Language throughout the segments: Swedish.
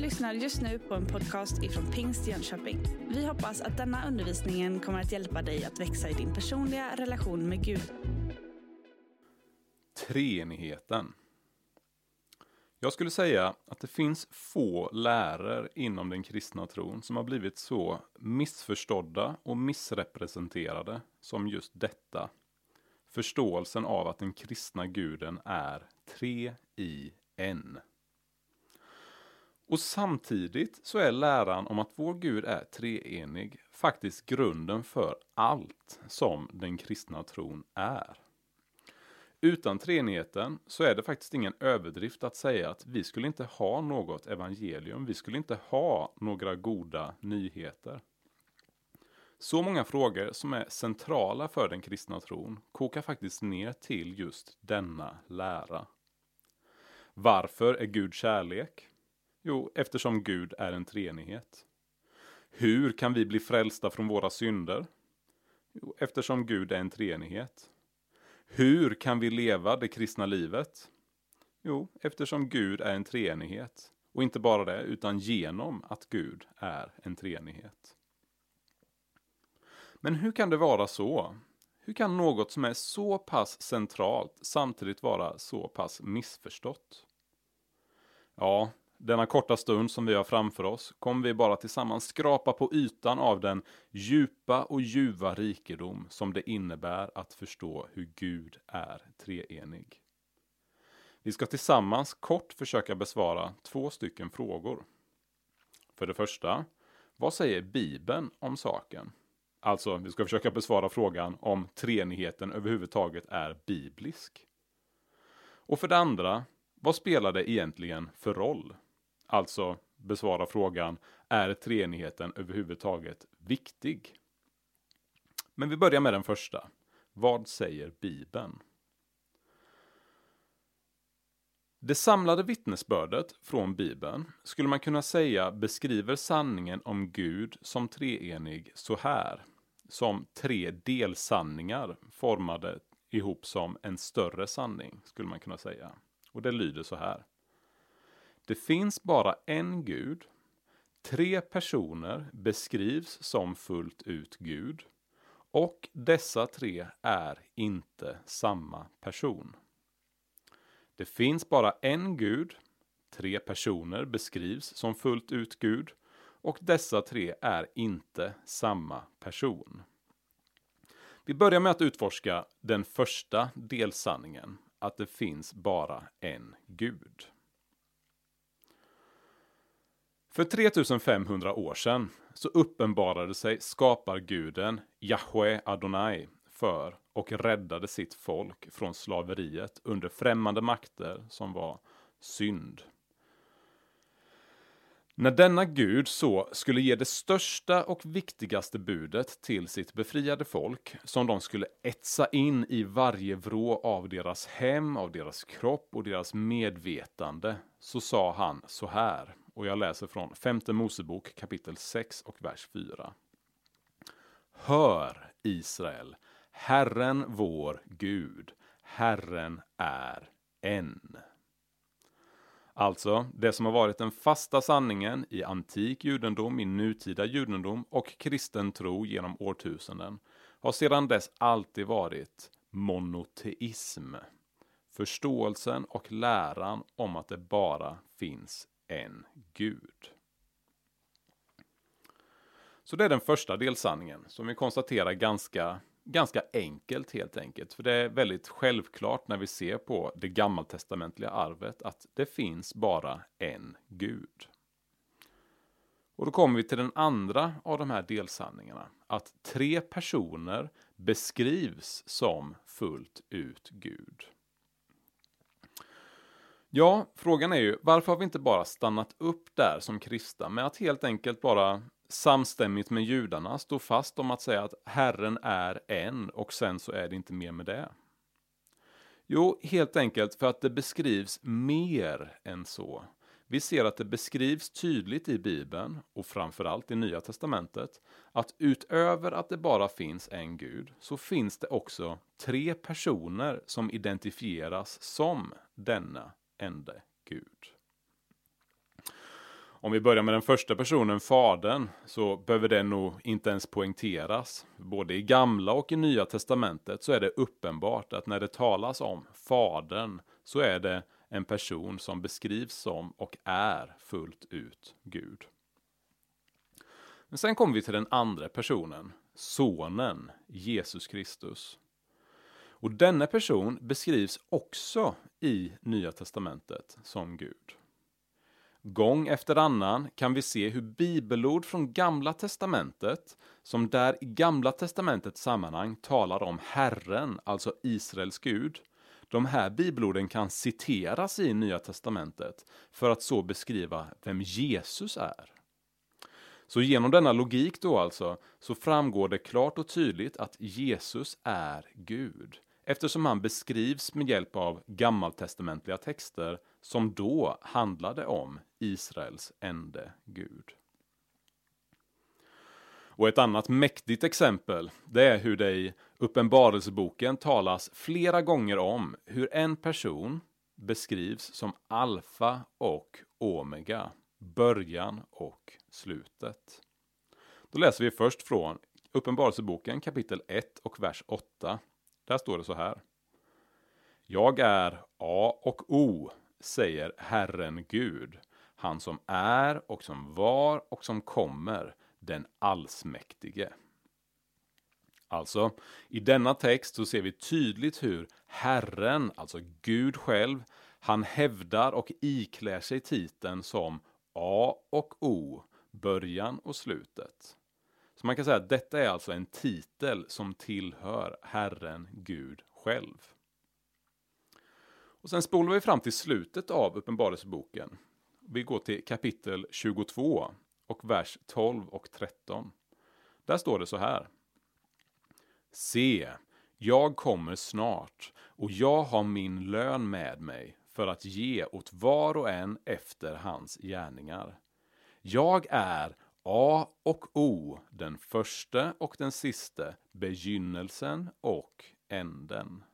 lyssnar just nu på en podcast ifrån Pingst Jönköping. Vi hoppas att denna undervisning kommer att hjälpa dig att växa i din personliga relation med Gud. Treenigheten. Jag skulle säga att det finns få läror inom den kristna tron som har blivit så missförstådda och missrepresenterade som just detta. Förståelsen av att den kristna guden är tre i en. Och samtidigt så är läran om att vår Gud är treenig faktiskt grunden för allt som den kristna tron är. Utan treenigheten så är det faktiskt ingen överdrift att säga att vi skulle inte ha något evangelium, vi skulle inte ha några goda nyheter. Så många frågor som är centrala för den kristna tron kokar faktiskt ner till just denna lära. Varför är Gud kärlek? Jo, eftersom Gud är en treenighet. Hur kan vi bli frälsta från våra synder? Jo, eftersom Gud är en treenighet. Hur kan vi leva det kristna livet? Jo, eftersom Gud är en treenighet. Och inte bara det, utan genom att Gud är en treenighet. Men hur kan det vara så? Hur kan något som är så pass centralt samtidigt vara så pass missförstått? Ja, denna korta stund som vi har framför oss kommer vi bara tillsammans skrapa på ytan av den djupa och ljuva rikedom som det innebär att förstå hur Gud är treenig. Vi ska tillsammans kort försöka besvara två stycken frågor. För det första, vad säger Bibeln om saken? Alltså, vi ska försöka besvara frågan om treenigheten överhuvudtaget är biblisk. Och för det andra, vad spelar det egentligen för roll? Alltså besvara frågan, är treenigheten överhuvudtaget viktig? Men vi börjar med den första. Vad säger Bibeln? Det samlade vittnesbördet från Bibeln skulle man kunna säga beskriver sanningen om Gud som treenig så här. Som tre delsanningar formade ihop som en större sanning, skulle man kunna säga. Och det lyder så här. Det finns bara en Gud. Tre personer beskrivs som fullt ut Gud. Och dessa tre är inte samma person. Det finns bara en Gud. Tre personer beskrivs som fullt ut Gud. Och dessa tre är inte samma person. Vi börjar med att utforska den första delsanningen, att det finns bara en Gud. För 3500 år sedan så uppenbarade sig skaparguden Yahweh Adonai för och räddade sitt folk från slaveriet under främmande makter som var synd. När denna gud så skulle ge det största och viktigaste budet till sitt befriade folk, som de skulle etsa in i varje vrå av deras hem, av deras kropp och deras medvetande, så sa han så här, och jag läser från femte Mosebok kapitel 6 och vers 4. Hör Israel, Herren vår Gud, Herren är en. Alltså, det som har varit den fasta sanningen i antik judendom, i nutida judendom och kristen tro genom årtusenden har sedan dess alltid varit monoteism. Förståelsen och läran om att det bara finns en Gud. Så det är den första delsanningen som vi konstaterar ganska, ganska enkelt helt enkelt. För det är väldigt självklart när vi ser på det gammaltestamentliga arvet att det finns bara en Gud. Och då kommer vi till den andra av de här delsanningarna. Att tre personer beskrivs som fullt ut Gud. Ja, frågan är ju varför har vi inte bara stannat upp där som kristna med att helt enkelt bara samstämmigt med judarna stå fast om att säga att Herren är en och sen så är det inte mer med det. Jo, helt enkelt för att det beskrivs mer än så. Vi ser att det beskrivs tydligt i Bibeln och framförallt i Nya Testamentet att utöver att det bara finns en Gud så finns det också tre personer som identifieras som denna ende Gud. Om vi börjar med den första personen, Fadern, så behöver det nog inte ens poängteras. Både i Gamla och i Nya Testamentet så är det uppenbart att när det talas om Fadern så är det en person som beskrivs som och är fullt ut Gud. Men sen kommer vi till den andra personen, Sonen, Jesus Kristus. Och denna person beskrivs också i Nya Testamentet som Gud. Gång efter annan kan vi se hur bibelord från Gamla Testamentet, som där i Gamla Testamentets sammanhang talar om Herren, alltså Israels Gud, de här bibelorden kan citeras i Nya Testamentet för att så beskriva vem Jesus är. Så genom denna logik då alltså, så framgår det klart och tydligt att Jesus är Gud eftersom han beskrivs med hjälp av gammaltestamentliga texter som då handlade om Israels ende Gud. Och ett annat mäktigt exempel, det är hur det i Uppenbarelseboken talas flera gånger om hur en person beskrivs som alfa och omega, början och slutet. Då läser vi först från Uppenbarelseboken kapitel 1 och vers 8. Där står det så här. Jag är A och O, säger Herren Gud, han som är och som var och som kommer, den allsmäktige. Alltså, i denna text så ser vi tydligt hur Herren, alltså Gud själv, han hävdar och iklär sig titeln som A och O, början och slutet. Så man kan säga att detta är alltså en titel som tillhör Herren Gud själv. Och sen spolar vi fram till slutet av Uppenbarelseboken. Vi går till kapitel 22 och vers 12 och 13. Där står det så här. Se, jag kommer snart och jag har min lön med mig för att ge åt var och en efter hans gärningar. Jag är A och O, den första och den siste, begynnelsen och änden.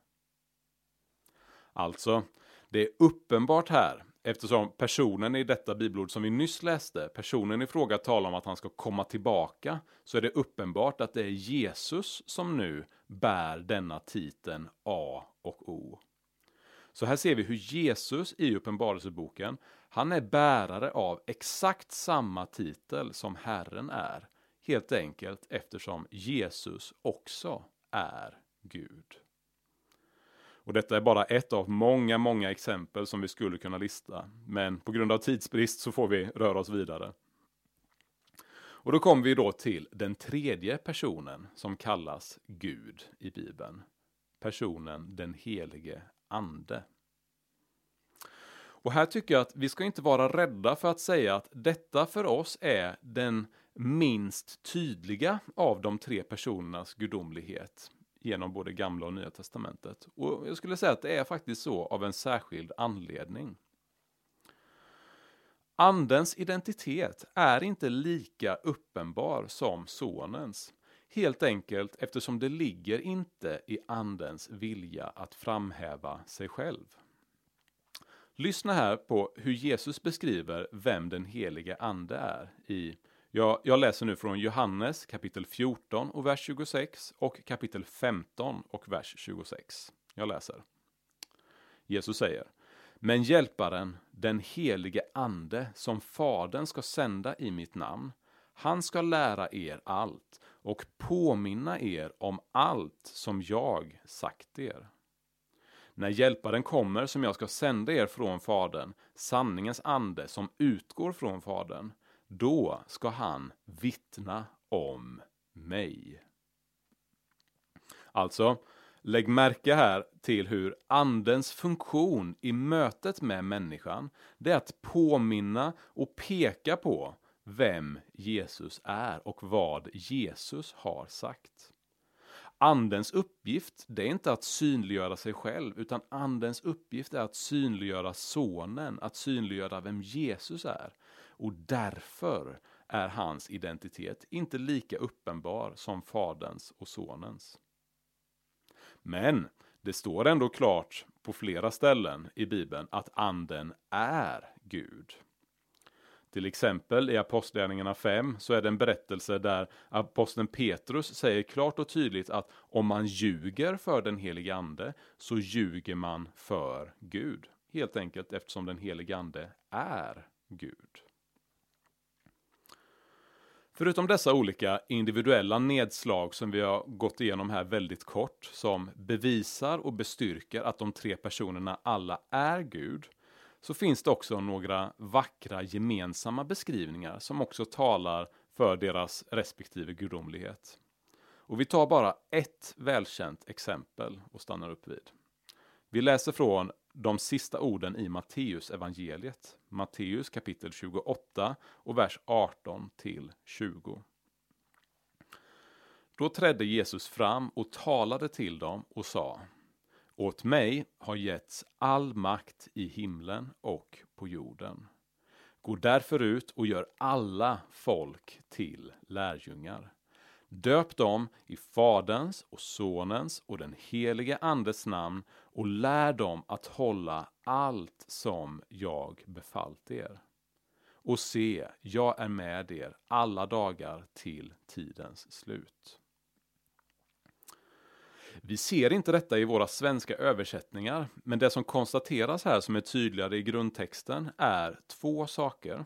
Alltså, det är uppenbart här, eftersom personen i detta bibelord som vi nyss läste, personen i fråga talar om att han ska komma tillbaka, så är det uppenbart att det är Jesus som nu bär denna titeln A och O. Så här ser vi hur Jesus i Uppenbarelseboken, han är bärare av exakt samma titel som Herren är. Helt enkelt eftersom Jesus också är Gud. Och detta är bara ett av många, många exempel som vi skulle kunna lista. Men på grund av tidsbrist så får vi röra oss vidare. Och då kommer vi då till den tredje personen som kallas Gud i Bibeln. Personen den helige ande. Och här tycker jag att vi ska inte vara rädda för att säga att detta för oss är den minst tydliga av de tre personernas gudomlighet genom både gamla och nya testamentet. Och jag skulle säga att det är faktiskt så av en särskild anledning. Andens identitet är inte lika uppenbar som sonens. Helt enkelt eftersom det ligger inte i andens vilja att framhäva sig själv. Lyssna här på hur Jesus beskriver vem den helige ande är i jag, jag, läser nu från Johannes kapitel 14 och vers 26 och kapitel 15 och vers 26. Jag läser. Jesus säger Men hjälparen, den helige ande som Fadern ska sända i mitt namn, han ska lära er allt och påminna er om allt som jag sagt er. När hjälparen kommer som jag ska sända er från Fadern, sanningens ande som utgår från Fadern, då ska han vittna om mig. Alltså, lägg märke här till hur andens funktion i mötet med människan, det är att påminna och peka på vem Jesus är och vad Jesus har sagt. Andens uppgift, det är inte att synliggöra sig själv, utan andens uppgift är att synliggöra sonen, att synliggöra vem Jesus är. Och därför är hans identitet inte lika uppenbar som faderns och sonens. Men det står ändå klart på flera ställen i Bibeln att anden är Gud. Till exempel i Apostlagärningarna 5 så är det en berättelse där aposteln Petrus säger klart och tydligt att om man ljuger för den helige ande så ljuger man för Gud. Helt enkelt eftersom den helige ande är Gud. Förutom dessa olika individuella nedslag som vi har gått igenom här väldigt kort, som bevisar och bestyrker att de tre personerna alla är Gud, så finns det också några vackra gemensamma beskrivningar som också talar för deras respektive gudomlighet. Och vi tar bara ett välkänt exempel och stannar upp vid. Vi läser från de sista orden i Matteus evangeliet. Matteus kapitel 28 och vers 18 till 20. Då trädde Jesus fram och talade till dem och sa åt mig har getts all makt i himlen och på jorden. Gå därför ut och gör alla folk till lärjungar. Döp dem i Faderns och Sonens och den helige Andes namn och lär dem att hålla allt som jag befallt er. Och se, jag är med er alla dagar till tidens slut. Vi ser inte detta i våra svenska översättningar, men det som konstateras här som är tydligare i grundtexten är två saker.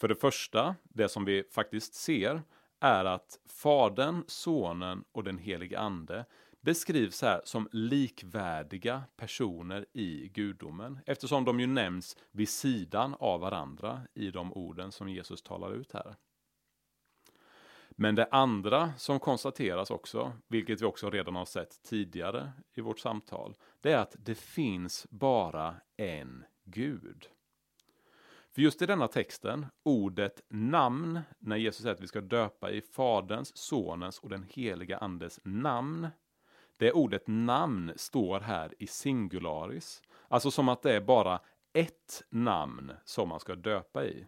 För det första, det som vi faktiskt ser, är att Fadern, Sonen och den helige Ande beskrivs här som likvärdiga personer i gudomen eftersom de ju nämns vid sidan av varandra i de orden som Jesus talar ut här. Men det andra som konstateras också, vilket vi också redan har sett tidigare i vårt samtal, det är att det finns bara en Gud. För just i denna texten, ordet namn, när Jesus säger att vi ska döpa i Faderns, Sonens och den heliga Andes namn. Det ordet namn står här i singularis. Alltså som att det är bara ett namn som man ska döpa i.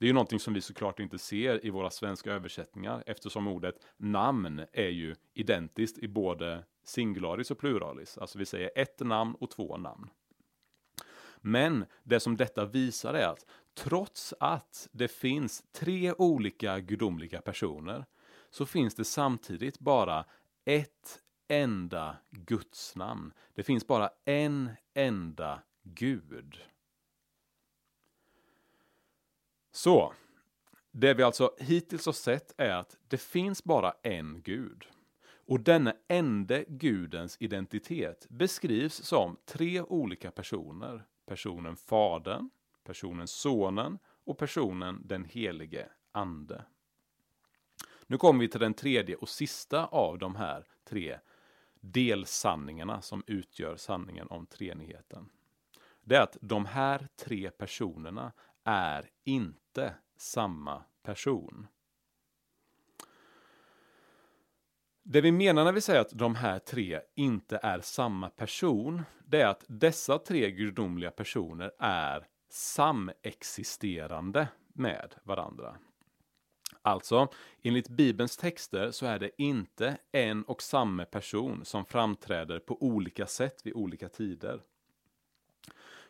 Det är ju någonting som vi såklart inte ser i våra svenska översättningar eftersom ordet namn är ju identiskt i både singularis och pluralis. Alltså vi säger ett namn och två namn. Men det som detta visar är att trots att det finns tre olika gudomliga personer så finns det samtidigt bara ett enda gudsnamn. Det finns bara en enda Gud. Så, det vi alltså hittills har sett är att det finns bara en Gud. Och denna ende Gudens identitet beskrivs som tre olika personer personen Fadern, personen Sonen och personen den helige Ande. Nu kommer vi till den tredje och sista av de här tre delsanningarna som utgör sanningen om treenigheten. Det är att de här tre personerna är inte samma person. Det vi menar när vi säger att de här tre inte är samma person, det är att dessa tre gudomliga personer är samexisterande med varandra. Alltså, enligt Bibelns texter så är det inte en och samma person som framträder på olika sätt vid olika tider.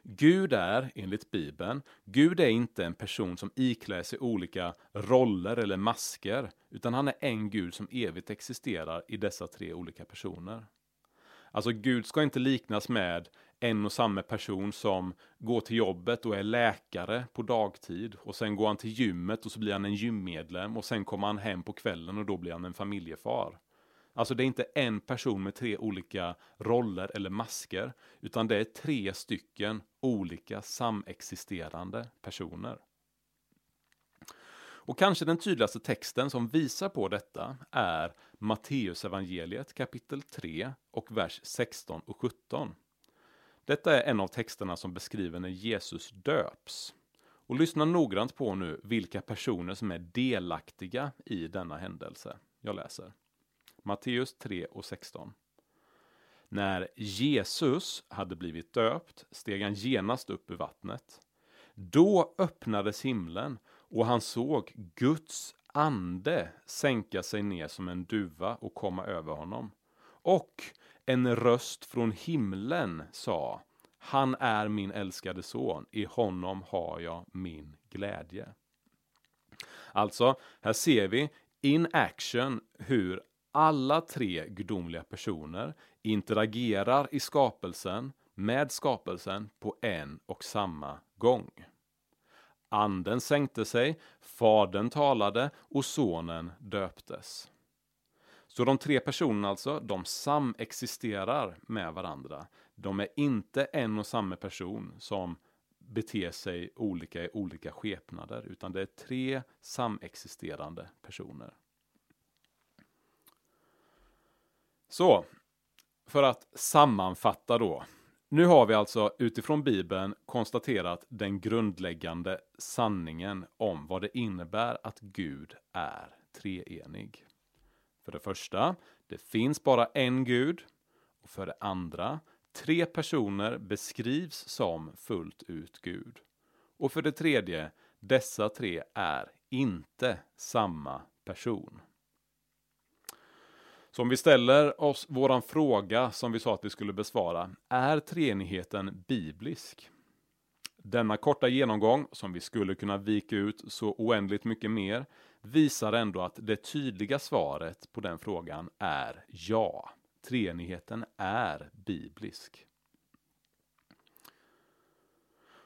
Gud är, enligt Bibeln, Gud är inte en person som iklär sig olika roller eller masker, utan han är en Gud som evigt existerar i dessa tre olika personer. Alltså Gud ska inte liknas med en och samma person som går till jobbet och är läkare på dagtid och sen går han till gymmet och så blir han en gymmedlem och sen kommer han hem på kvällen och då blir han en familjefar. Alltså det är inte en person med tre olika roller eller masker, utan det är tre stycken olika samexisterande personer. Och kanske den tydligaste texten som visar på detta är Matteus evangeliet kapitel 3 och vers 16 och 17. Detta är en av texterna som beskriver när Jesus döps. Och lyssna noggrant på nu vilka personer som är delaktiga i denna händelse. Jag läser. Matteus 3 och 16. När Jesus hade blivit döpt steg han genast upp ur vattnet. Då öppnades himlen och han såg Guds ande sänka sig ner som en duva och komma över honom. Och en röst från himlen sa Han är min älskade son, i honom har jag min glädje. Alltså, här ser vi in action hur alla tre gudomliga personer interagerar i skapelsen med skapelsen på en och samma gång. Anden sänkte sig, Fadern talade och Sonen döptes. Så de tre personerna alltså, de samexisterar med varandra. De är inte en och samma person som beter sig olika i olika skepnader, utan det är tre samexisterande personer. Så, för att sammanfatta då. Nu har vi alltså utifrån Bibeln konstaterat den grundläggande sanningen om vad det innebär att Gud är treenig. För det första, det finns bara en Gud. Och för det andra, tre personer beskrivs som fullt ut Gud. Och för det tredje, dessa tre är inte samma person. Så om vi ställer oss våran fråga som vi sa att vi skulle besvara, är treenigheten biblisk? Denna korta genomgång, som vi skulle kunna vika ut så oändligt mycket mer, visar ändå att det tydliga svaret på den frågan är ja. Treenigheten är biblisk.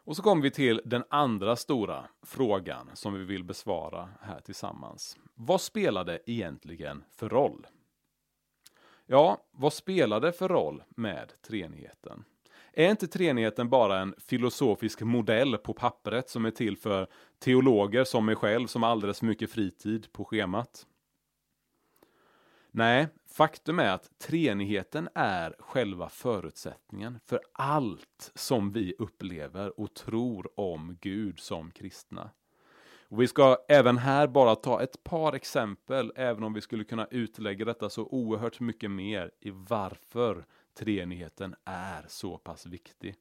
Och så kommer vi till den andra stora frågan som vi vill besvara här tillsammans. Vad spelar det egentligen för roll? Ja, vad spelar det för roll med treenigheten? Är inte treenigheten bara en filosofisk modell på pappret som är till för teologer som mig själv som har alldeles för mycket fritid på schemat? Nej, faktum är att treenigheten är själva förutsättningen för allt som vi upplever och tror om Gud som kristna. Och vi ska även här bara ta ett par exempel, även om vi skulle kunna utlägga detta så oerhört mycket mer i varför treenigheten är så pass viktig.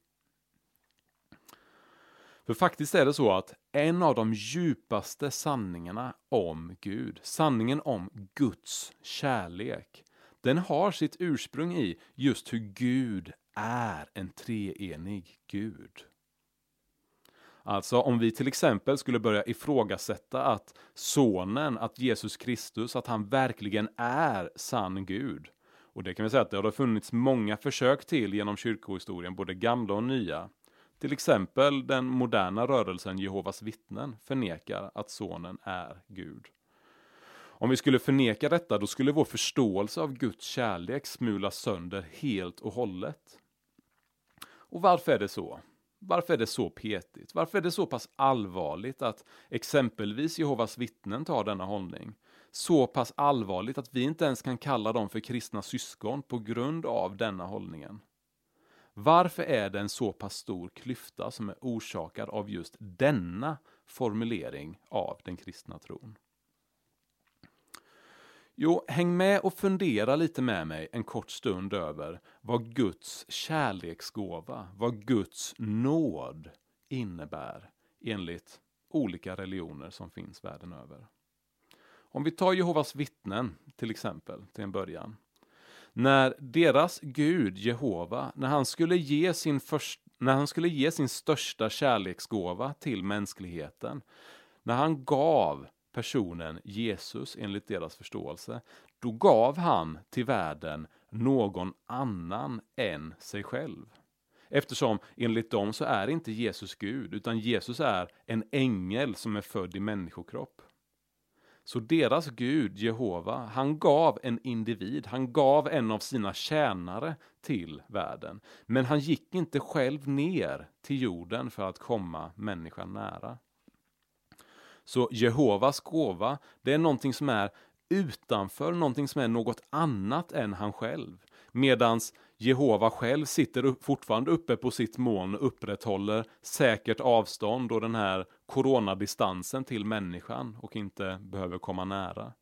För faktiskt är det så att en av de djupaste sanningarna om Gud, sanningen om Guds kärlek, den har sitt ursprung i just hur Gud är en treenig Gud. Alltså om vi till exempel skulle börja ifrågasätta att sonen, att Jesus Kristus, att han verkligen är sann Gud. Och det kan vi säga att det har funnits många försök till genom kyrkohistorien, både gamla och nya. Till exempel den moderna rörelsen Jehovas vittnen förnekar att sonen är Gud. Om vi skulle förneka detta, då skulle vår förståelse av Guds kärlek smulas sönder helt och hållet. Och varför är det så? Varför är det så petigt? Varför är det så pass allvarligt att exempelvis Jehovas vittnen tar denna hållning? Så pass allvarligt att vi inte ens kan kalla dem för kristna syskon på grund av denna hållningen. Varför är det en så pass stor klyfta som är orsakad av just denna formulering av den kristna tron? Jo, häng med och fundera lite med mig en kort stund över vad Guds kärleksgåva, vad Guds nåd innebär enligt olika religioner som finns världen över. Om vi tar Jehovas vittnen till exempel till en början. När deras Gud Jehova, när han skulle ge sin, först, när han skulle ge sin största kärleksgåva till mänskligheten, när han gav personen Jesus enligt deras förståelse, då gav han till världen någon annan än sig själv. Eftersom enligt dem så är inte Jesus Gud, utan Jesus är en ängel som är född i människokropp. Så deras Gud, Jehova, han gav en individ, han gav en av sina tjänare till världen. Men han gick inte själv ner till jorden för att komma människan nära. Så Jehovas gåva, det är någonting som är utanför, någonting som är något annat än han själv. Medans Jehova själv sitter fortfarande uppe på sitt moln och upprätthåller säkert avstånd och den här coronadistansen till människan och inte behöver komma nära.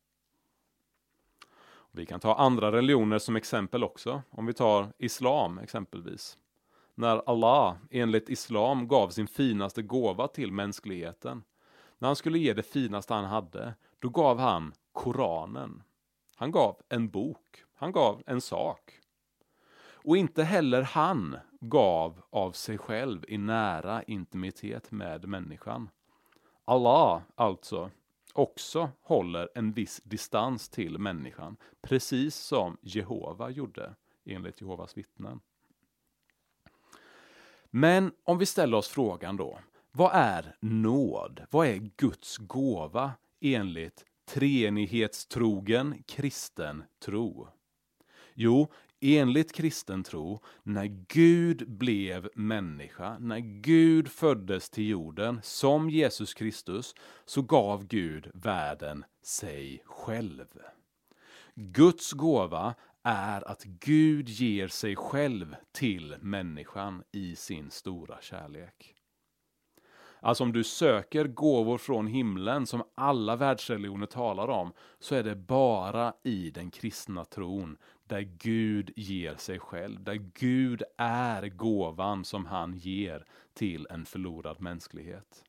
Vi kan ta andra religioner som exempel också. Om vi tar Islam exempelvis. När Allah enligt Islam gav sin finaste gåva till mänskligheten. När han skulle ge det finaste han hade, då gav han Koranen. Han gav en bok. Han gav en sak. Och inte heller han gav av sig själv i nära intimitet med människan. Allah, alltså, också håller en viss distans till människan, precis som Jehova gjorde enligt Jehovas vittnen. Men om vi ställer oss frågan då, vad är nåd? Vad är Guds gåva enligt treenighetstrogen kristen tro? Jo, enligt kristen tro, när Gud blev människa, när Gud föddes till jorden som Jesus Kristus, så gav Gud världen sig själv. Guds gåva är att Gud ger sig själv till människan i sin stora kärlek. Alltså om du söker gåvor från himlen som alla världsreligioner talar om, så är det bara i den kristna tron där Gud ger sig själv, där Gud är gåvan som han ger till en förlorad mänsklighet.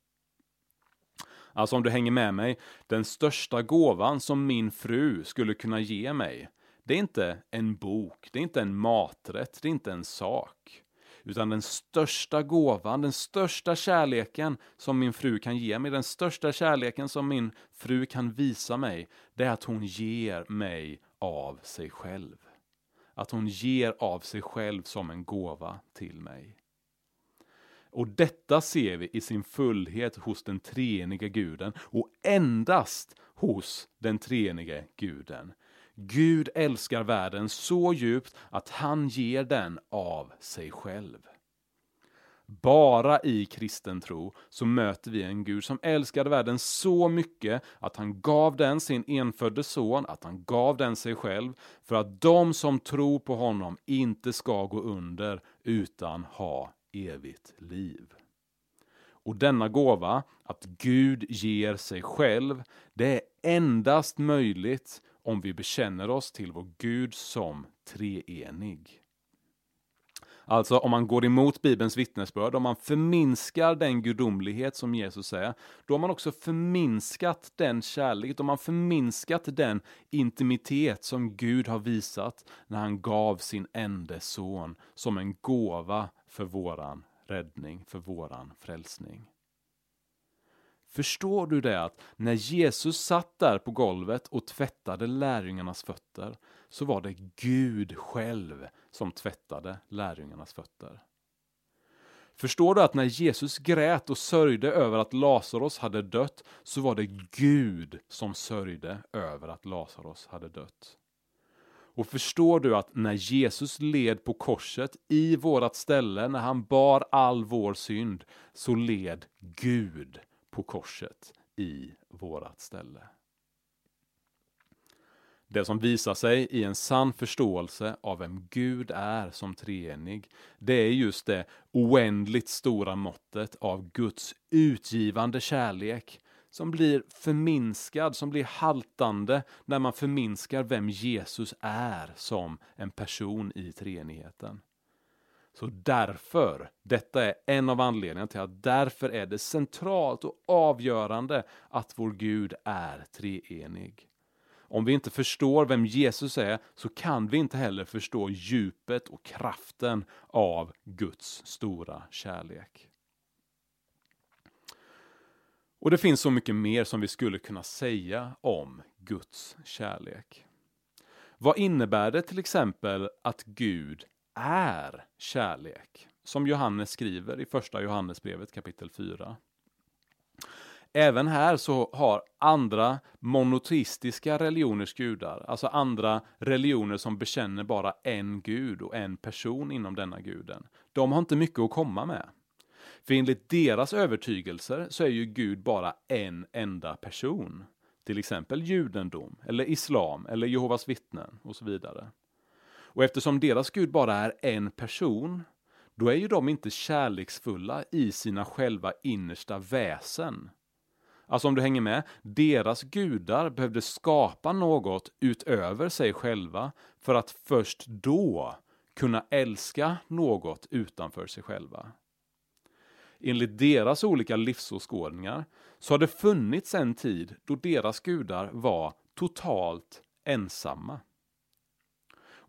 Alltså om du hänger med mig, den största gåvan som min fru skulle kunna ge mig, det är inte en bok, det är inte en maträtt, det är inte en sak. Utan den största gåvan, den största kärleken som min fru kan ge mig, den största kärleken som min fru kan visa mig, det är att hon ger mig av sig själv. Att hon ger av sig själv som en gåva till mig. Och detta ser vi i sin fullhet hos den treeniga guden och endast hos den treenige guden. Gud älskar världen så djupt att han ger den av sig själv. Bara i kristen tro så möter vi en Gud som älskade världen så mycket att han gav den sin enfödde son, att han gav den sig själv, för att de som tror på honom inte ska gå under utan ha evigt liv. Och denna gåva, att Gud ger sig själv, det är endast möjligt om vi bekänner oss till vår Gud som treenig. Alltså om man går emot Bibelns vittnesbörd, om man förminskar den gudomlighet som Jesus är, då har man också förminskat den kärlek, då har man förminskat den intimitet som Gud har visat när han gav sin enda son som en gåva för våran räddning, för våran frälsning. Förstår du det att när Jesus satt där på golvet och tvättade lärjungarnas fötter så var det Gud själv som tvättade lärjungarnas fötter. Förstår du att när Jesus grät och sörjde över att Lazarus hade dött så var det Gud som sörjde över att Lazarus hade dött. Och förstår du att när Jesus led på korset i vårat ställe, när han bar all vår synd, så led Gud på korset i vårat ställe. Det som visar sig i en sann förståelse av vem Gud är som treenig, det är just det oändligt stora måttet av Guds utgivande kärlek som blir förminskad, som blir haltande när man förminskar vem Jesus är som en person i treenigheten. Så därför, detta är en av anledningarna till att därför är det centralt och avgörande att vår Gud är treenig. Om vi inte förstår vem Jesus är så kan vi inte heller förstå djupet och kraften av Guds stora kärlek. Och det finns så mycket mer som vi skulle kunna säga om Guds kärlek. Vad innebär det till exempel att Gud är kärlek? Som Johannes skriver i första Johannesbrevet kapitel 4. Även här så har andra monoteistiska religioners gudar, alltså andra religioner som bekänner bara en gud och en person inom denna guden, de har inte mycket att komma med. För enligt deras övertygelser så är ju Gud bara en enda person. Till exempel judendom, eller islam, eller Jehovas vittnen och så vidare. Och eftersom deras Gud bara är en person, då är ju de inte kärleksfulla i sina själva innersta väsen. Alltså om du hänger med, deras gudar behövde skapa något utöver sig själva för att först då kunna älska något utanför sig själva. Enligt deras olika livsåskådningar så har det funnits en tid då deras gudar var totalt ensamma.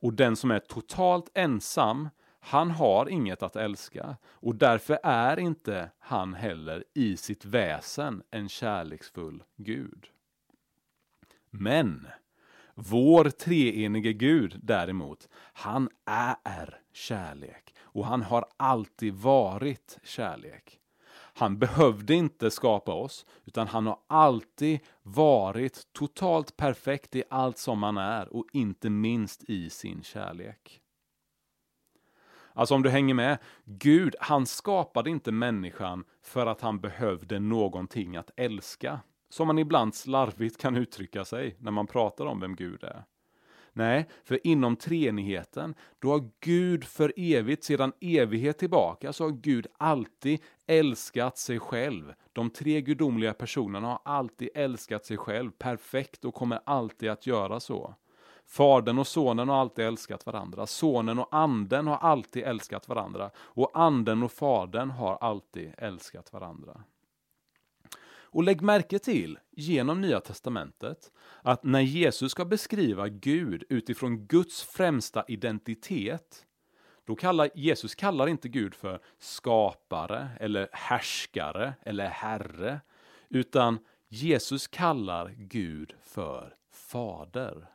Och den som är totalt ensam, Han har inget att älska och därför är inte han heller i sitt väsen en kärleksfull Gud. Men vår treenige Gud däremot, han är kärlek och han har alltid varit kärlek. Han behövde inte skapa oss, utan han har alltid varit totalt perfekt i allt som han är och inte minst i sin kärlek. Alltså om du hänger med, Gud, han skapade inte människan för att han behövde någonting att älska. Som man ibland slarvigt kan uttrycka sig när man pratar om vem Gud är. Nej, för inom treenigheten, då har Gud för evigt, sedan evighet tillbaka, så har Gud alltid älskat sig själv. De tre gudomliga personerna har alltid älskat sig själv perfekt och kommer alltid att göra så. Fadern och sonen har alltid älskat varandra. Sonen och anden har alltid älskat varandra. Och anden och fadern har alltid älskat varandra. Och lägg märke till, genom Nya Testamentet, att när Jesus ska beskriva Gud utifrån Guds främsta identitet, då kallar Jesus kallar inte Gud för skapare, eller härskare, eller herre, utan Jesus kallar Gud för fader.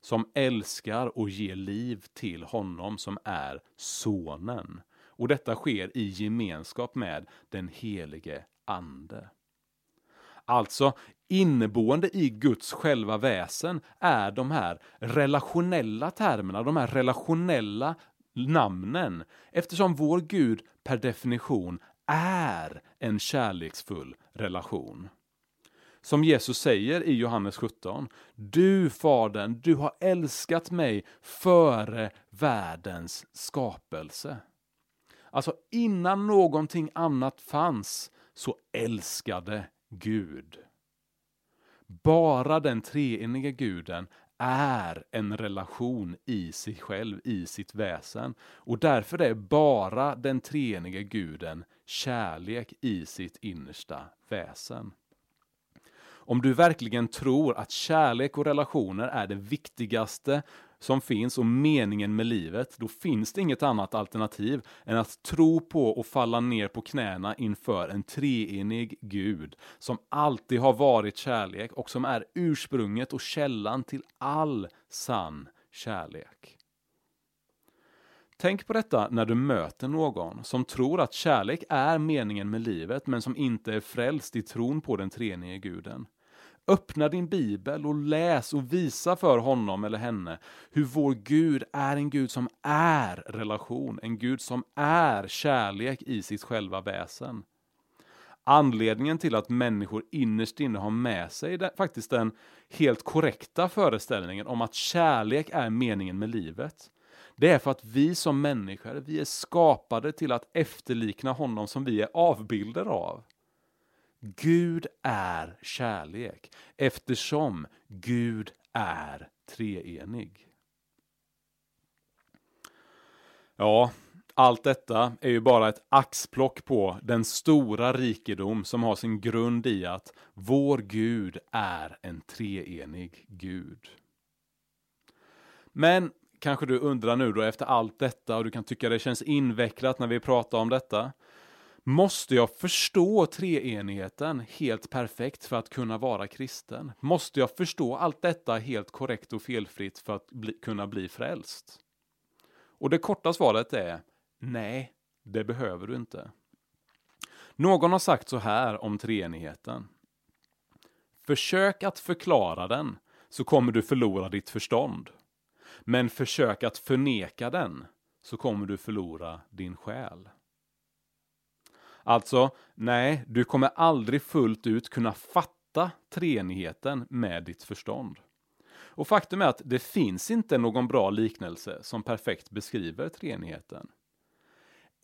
Som älskar och ger liv till honom som är sonen. Och detta sker i gemenskap med den helige Ande. Alltså, inneboende i Guds själva väsen är de här relationella termerna, de här relationella namnen, eftersom vår Gud per definition är en kärleksfull relation. Som Jesus säger i Johannes 17. Du, Fadern, du har älskat mig före världens skapelse. Alltså innan någonting annat fanns så älskade Gud. Bara den treeniga guden är en relation i sig själv, i sitt väsen. Och därför är bara den treeniga guden kärlek i sitt innersta väsen. Om du verkligen tror att kärlek och relationer är det viktigaste som finns och meningen med livet, då finns det inget annat alternativ än att tro på och falla ner på knäna inför en treenig Gud som alltid har varit kärlek och som är ursprunget och källan till all sann kärlek. Tänk på detta när du möter någon som tror att kärlek är meningen med livet men som inte är frälst i tron på den treenige guden. Öppna din bibel och läs och visa för honom eller henne hur vår Gud är en Gud som är relation, en Gud som är kärlek i sitt själva väsen. Anledningen till att människor innerst inne har med sig faktiskt den helt korrekta föreställningen om att kärlek är meningen med livet. Det är för att vi som människor, vi är skapade till att efterlikna honom som vi är avbilder av. Gud är kärlek eftersom Gud är treenig. Ja, allt detta är ju bara ett axplock på den stora rikedom som har sin grund i att vår Gud är en treenig Gud. Men kanske du undrar nu då efter allt detta och du kan tycka det känns invecklat när vi pratar om detta. Måste jag förstå treenigheten helt perfekt för att kunna vara kristen? Måste jag förstå allt detta helt korrekt och felfritt för att bli, kunna bli frälst? Och det korta svaret är nej, det behöver du inte. Någon har sagt så här om treenigheten. Försök att förklara den så kommer du förlora ditt förstånd. Men försök att förneka den så kommer du förlora din själ. Alltså, nej, du kommer aldrig fullt ut kunna fatta treenigheten med ditt förstånd. Och faktum är att det finns inte någon bra liknelse som perfekt beskriver treenigheten.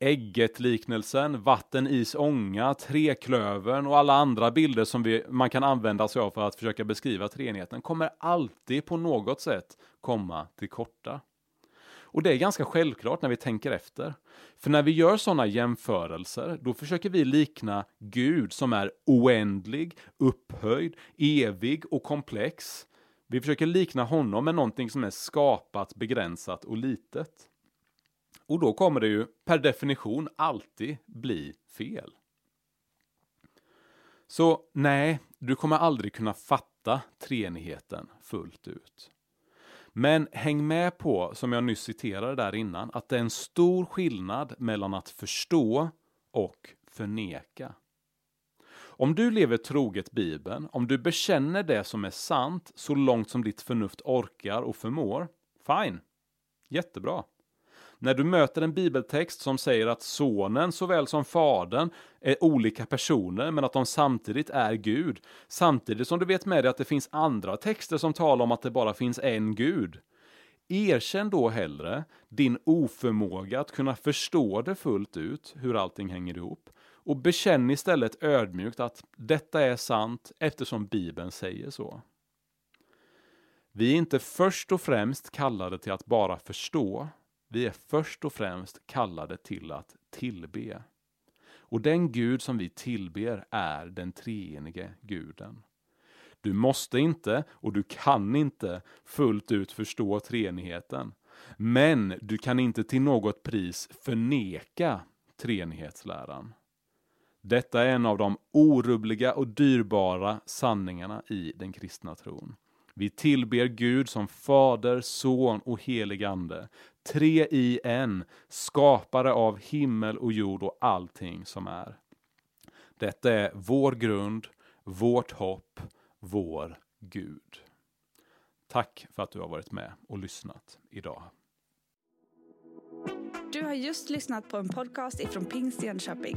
Ägget-liknelsen, vatten, is, ånga, treklövern och alla andra bilder som vi, man kan använda sig av för att försöka beskriva treenigheten kommer alltid på något sätt komma till korta. Och det är ganska självklart när vi tänker efter. För när vi gör sådana jämförelser, då försöker vi likna Gud som är oändlig, upphöjd, evig och komplex. Vi försöker likna honom med någonting som är skapat, begränsat och litet. Och då kommer det ju per definition alltid bli fel. Så nej, du kommer aldrig kunna fatta treenigheten fullt ut. Men häng med på, som jag nyss citerade där innan, att det är en stor skillnad mellan att förstå och förneka. Om du lever troget Bibeln, om du bekänner det som är sant så långt som ditt förnuft orkar och förmår, fine. Jättebra. När du möter en bibeltext som säger att sonen såväl som fadern är olika personer men att de samtidigt är Gud, samtidigt som du vet med dig att det finns andra texter som talar om att det bara finns en Gud. Erkänn då hellre din oförmåga att kunna förstå det fullt ut, hur allting hänger ihop, och bekänn istället ödmjukt att detta är sant eftersom Bibeln säger så. Vi är inte först och främst kallade till att bara förstå, vi är först och främst kallade till att tillbe. Och den Gud som vi tillber är den treenige guden. Du måste inte och du kan inte fullt ut förstå treenigheten. Men du kan inte till något pris förneka treenighetsläran. Detta är en av de orubbliga och dyrbara sanningarna i den kristna tron. Vi tillber Gud som Fader, Son och helig Ande. Tre i en, skapare av himmel och jord och allting som är. Detta är vår grund, vårt hopp, vår Gud. Tack för att du har varit med och lyssnat idag. Du har just lyssnat på en podcast ifrån Pingst Jönköping.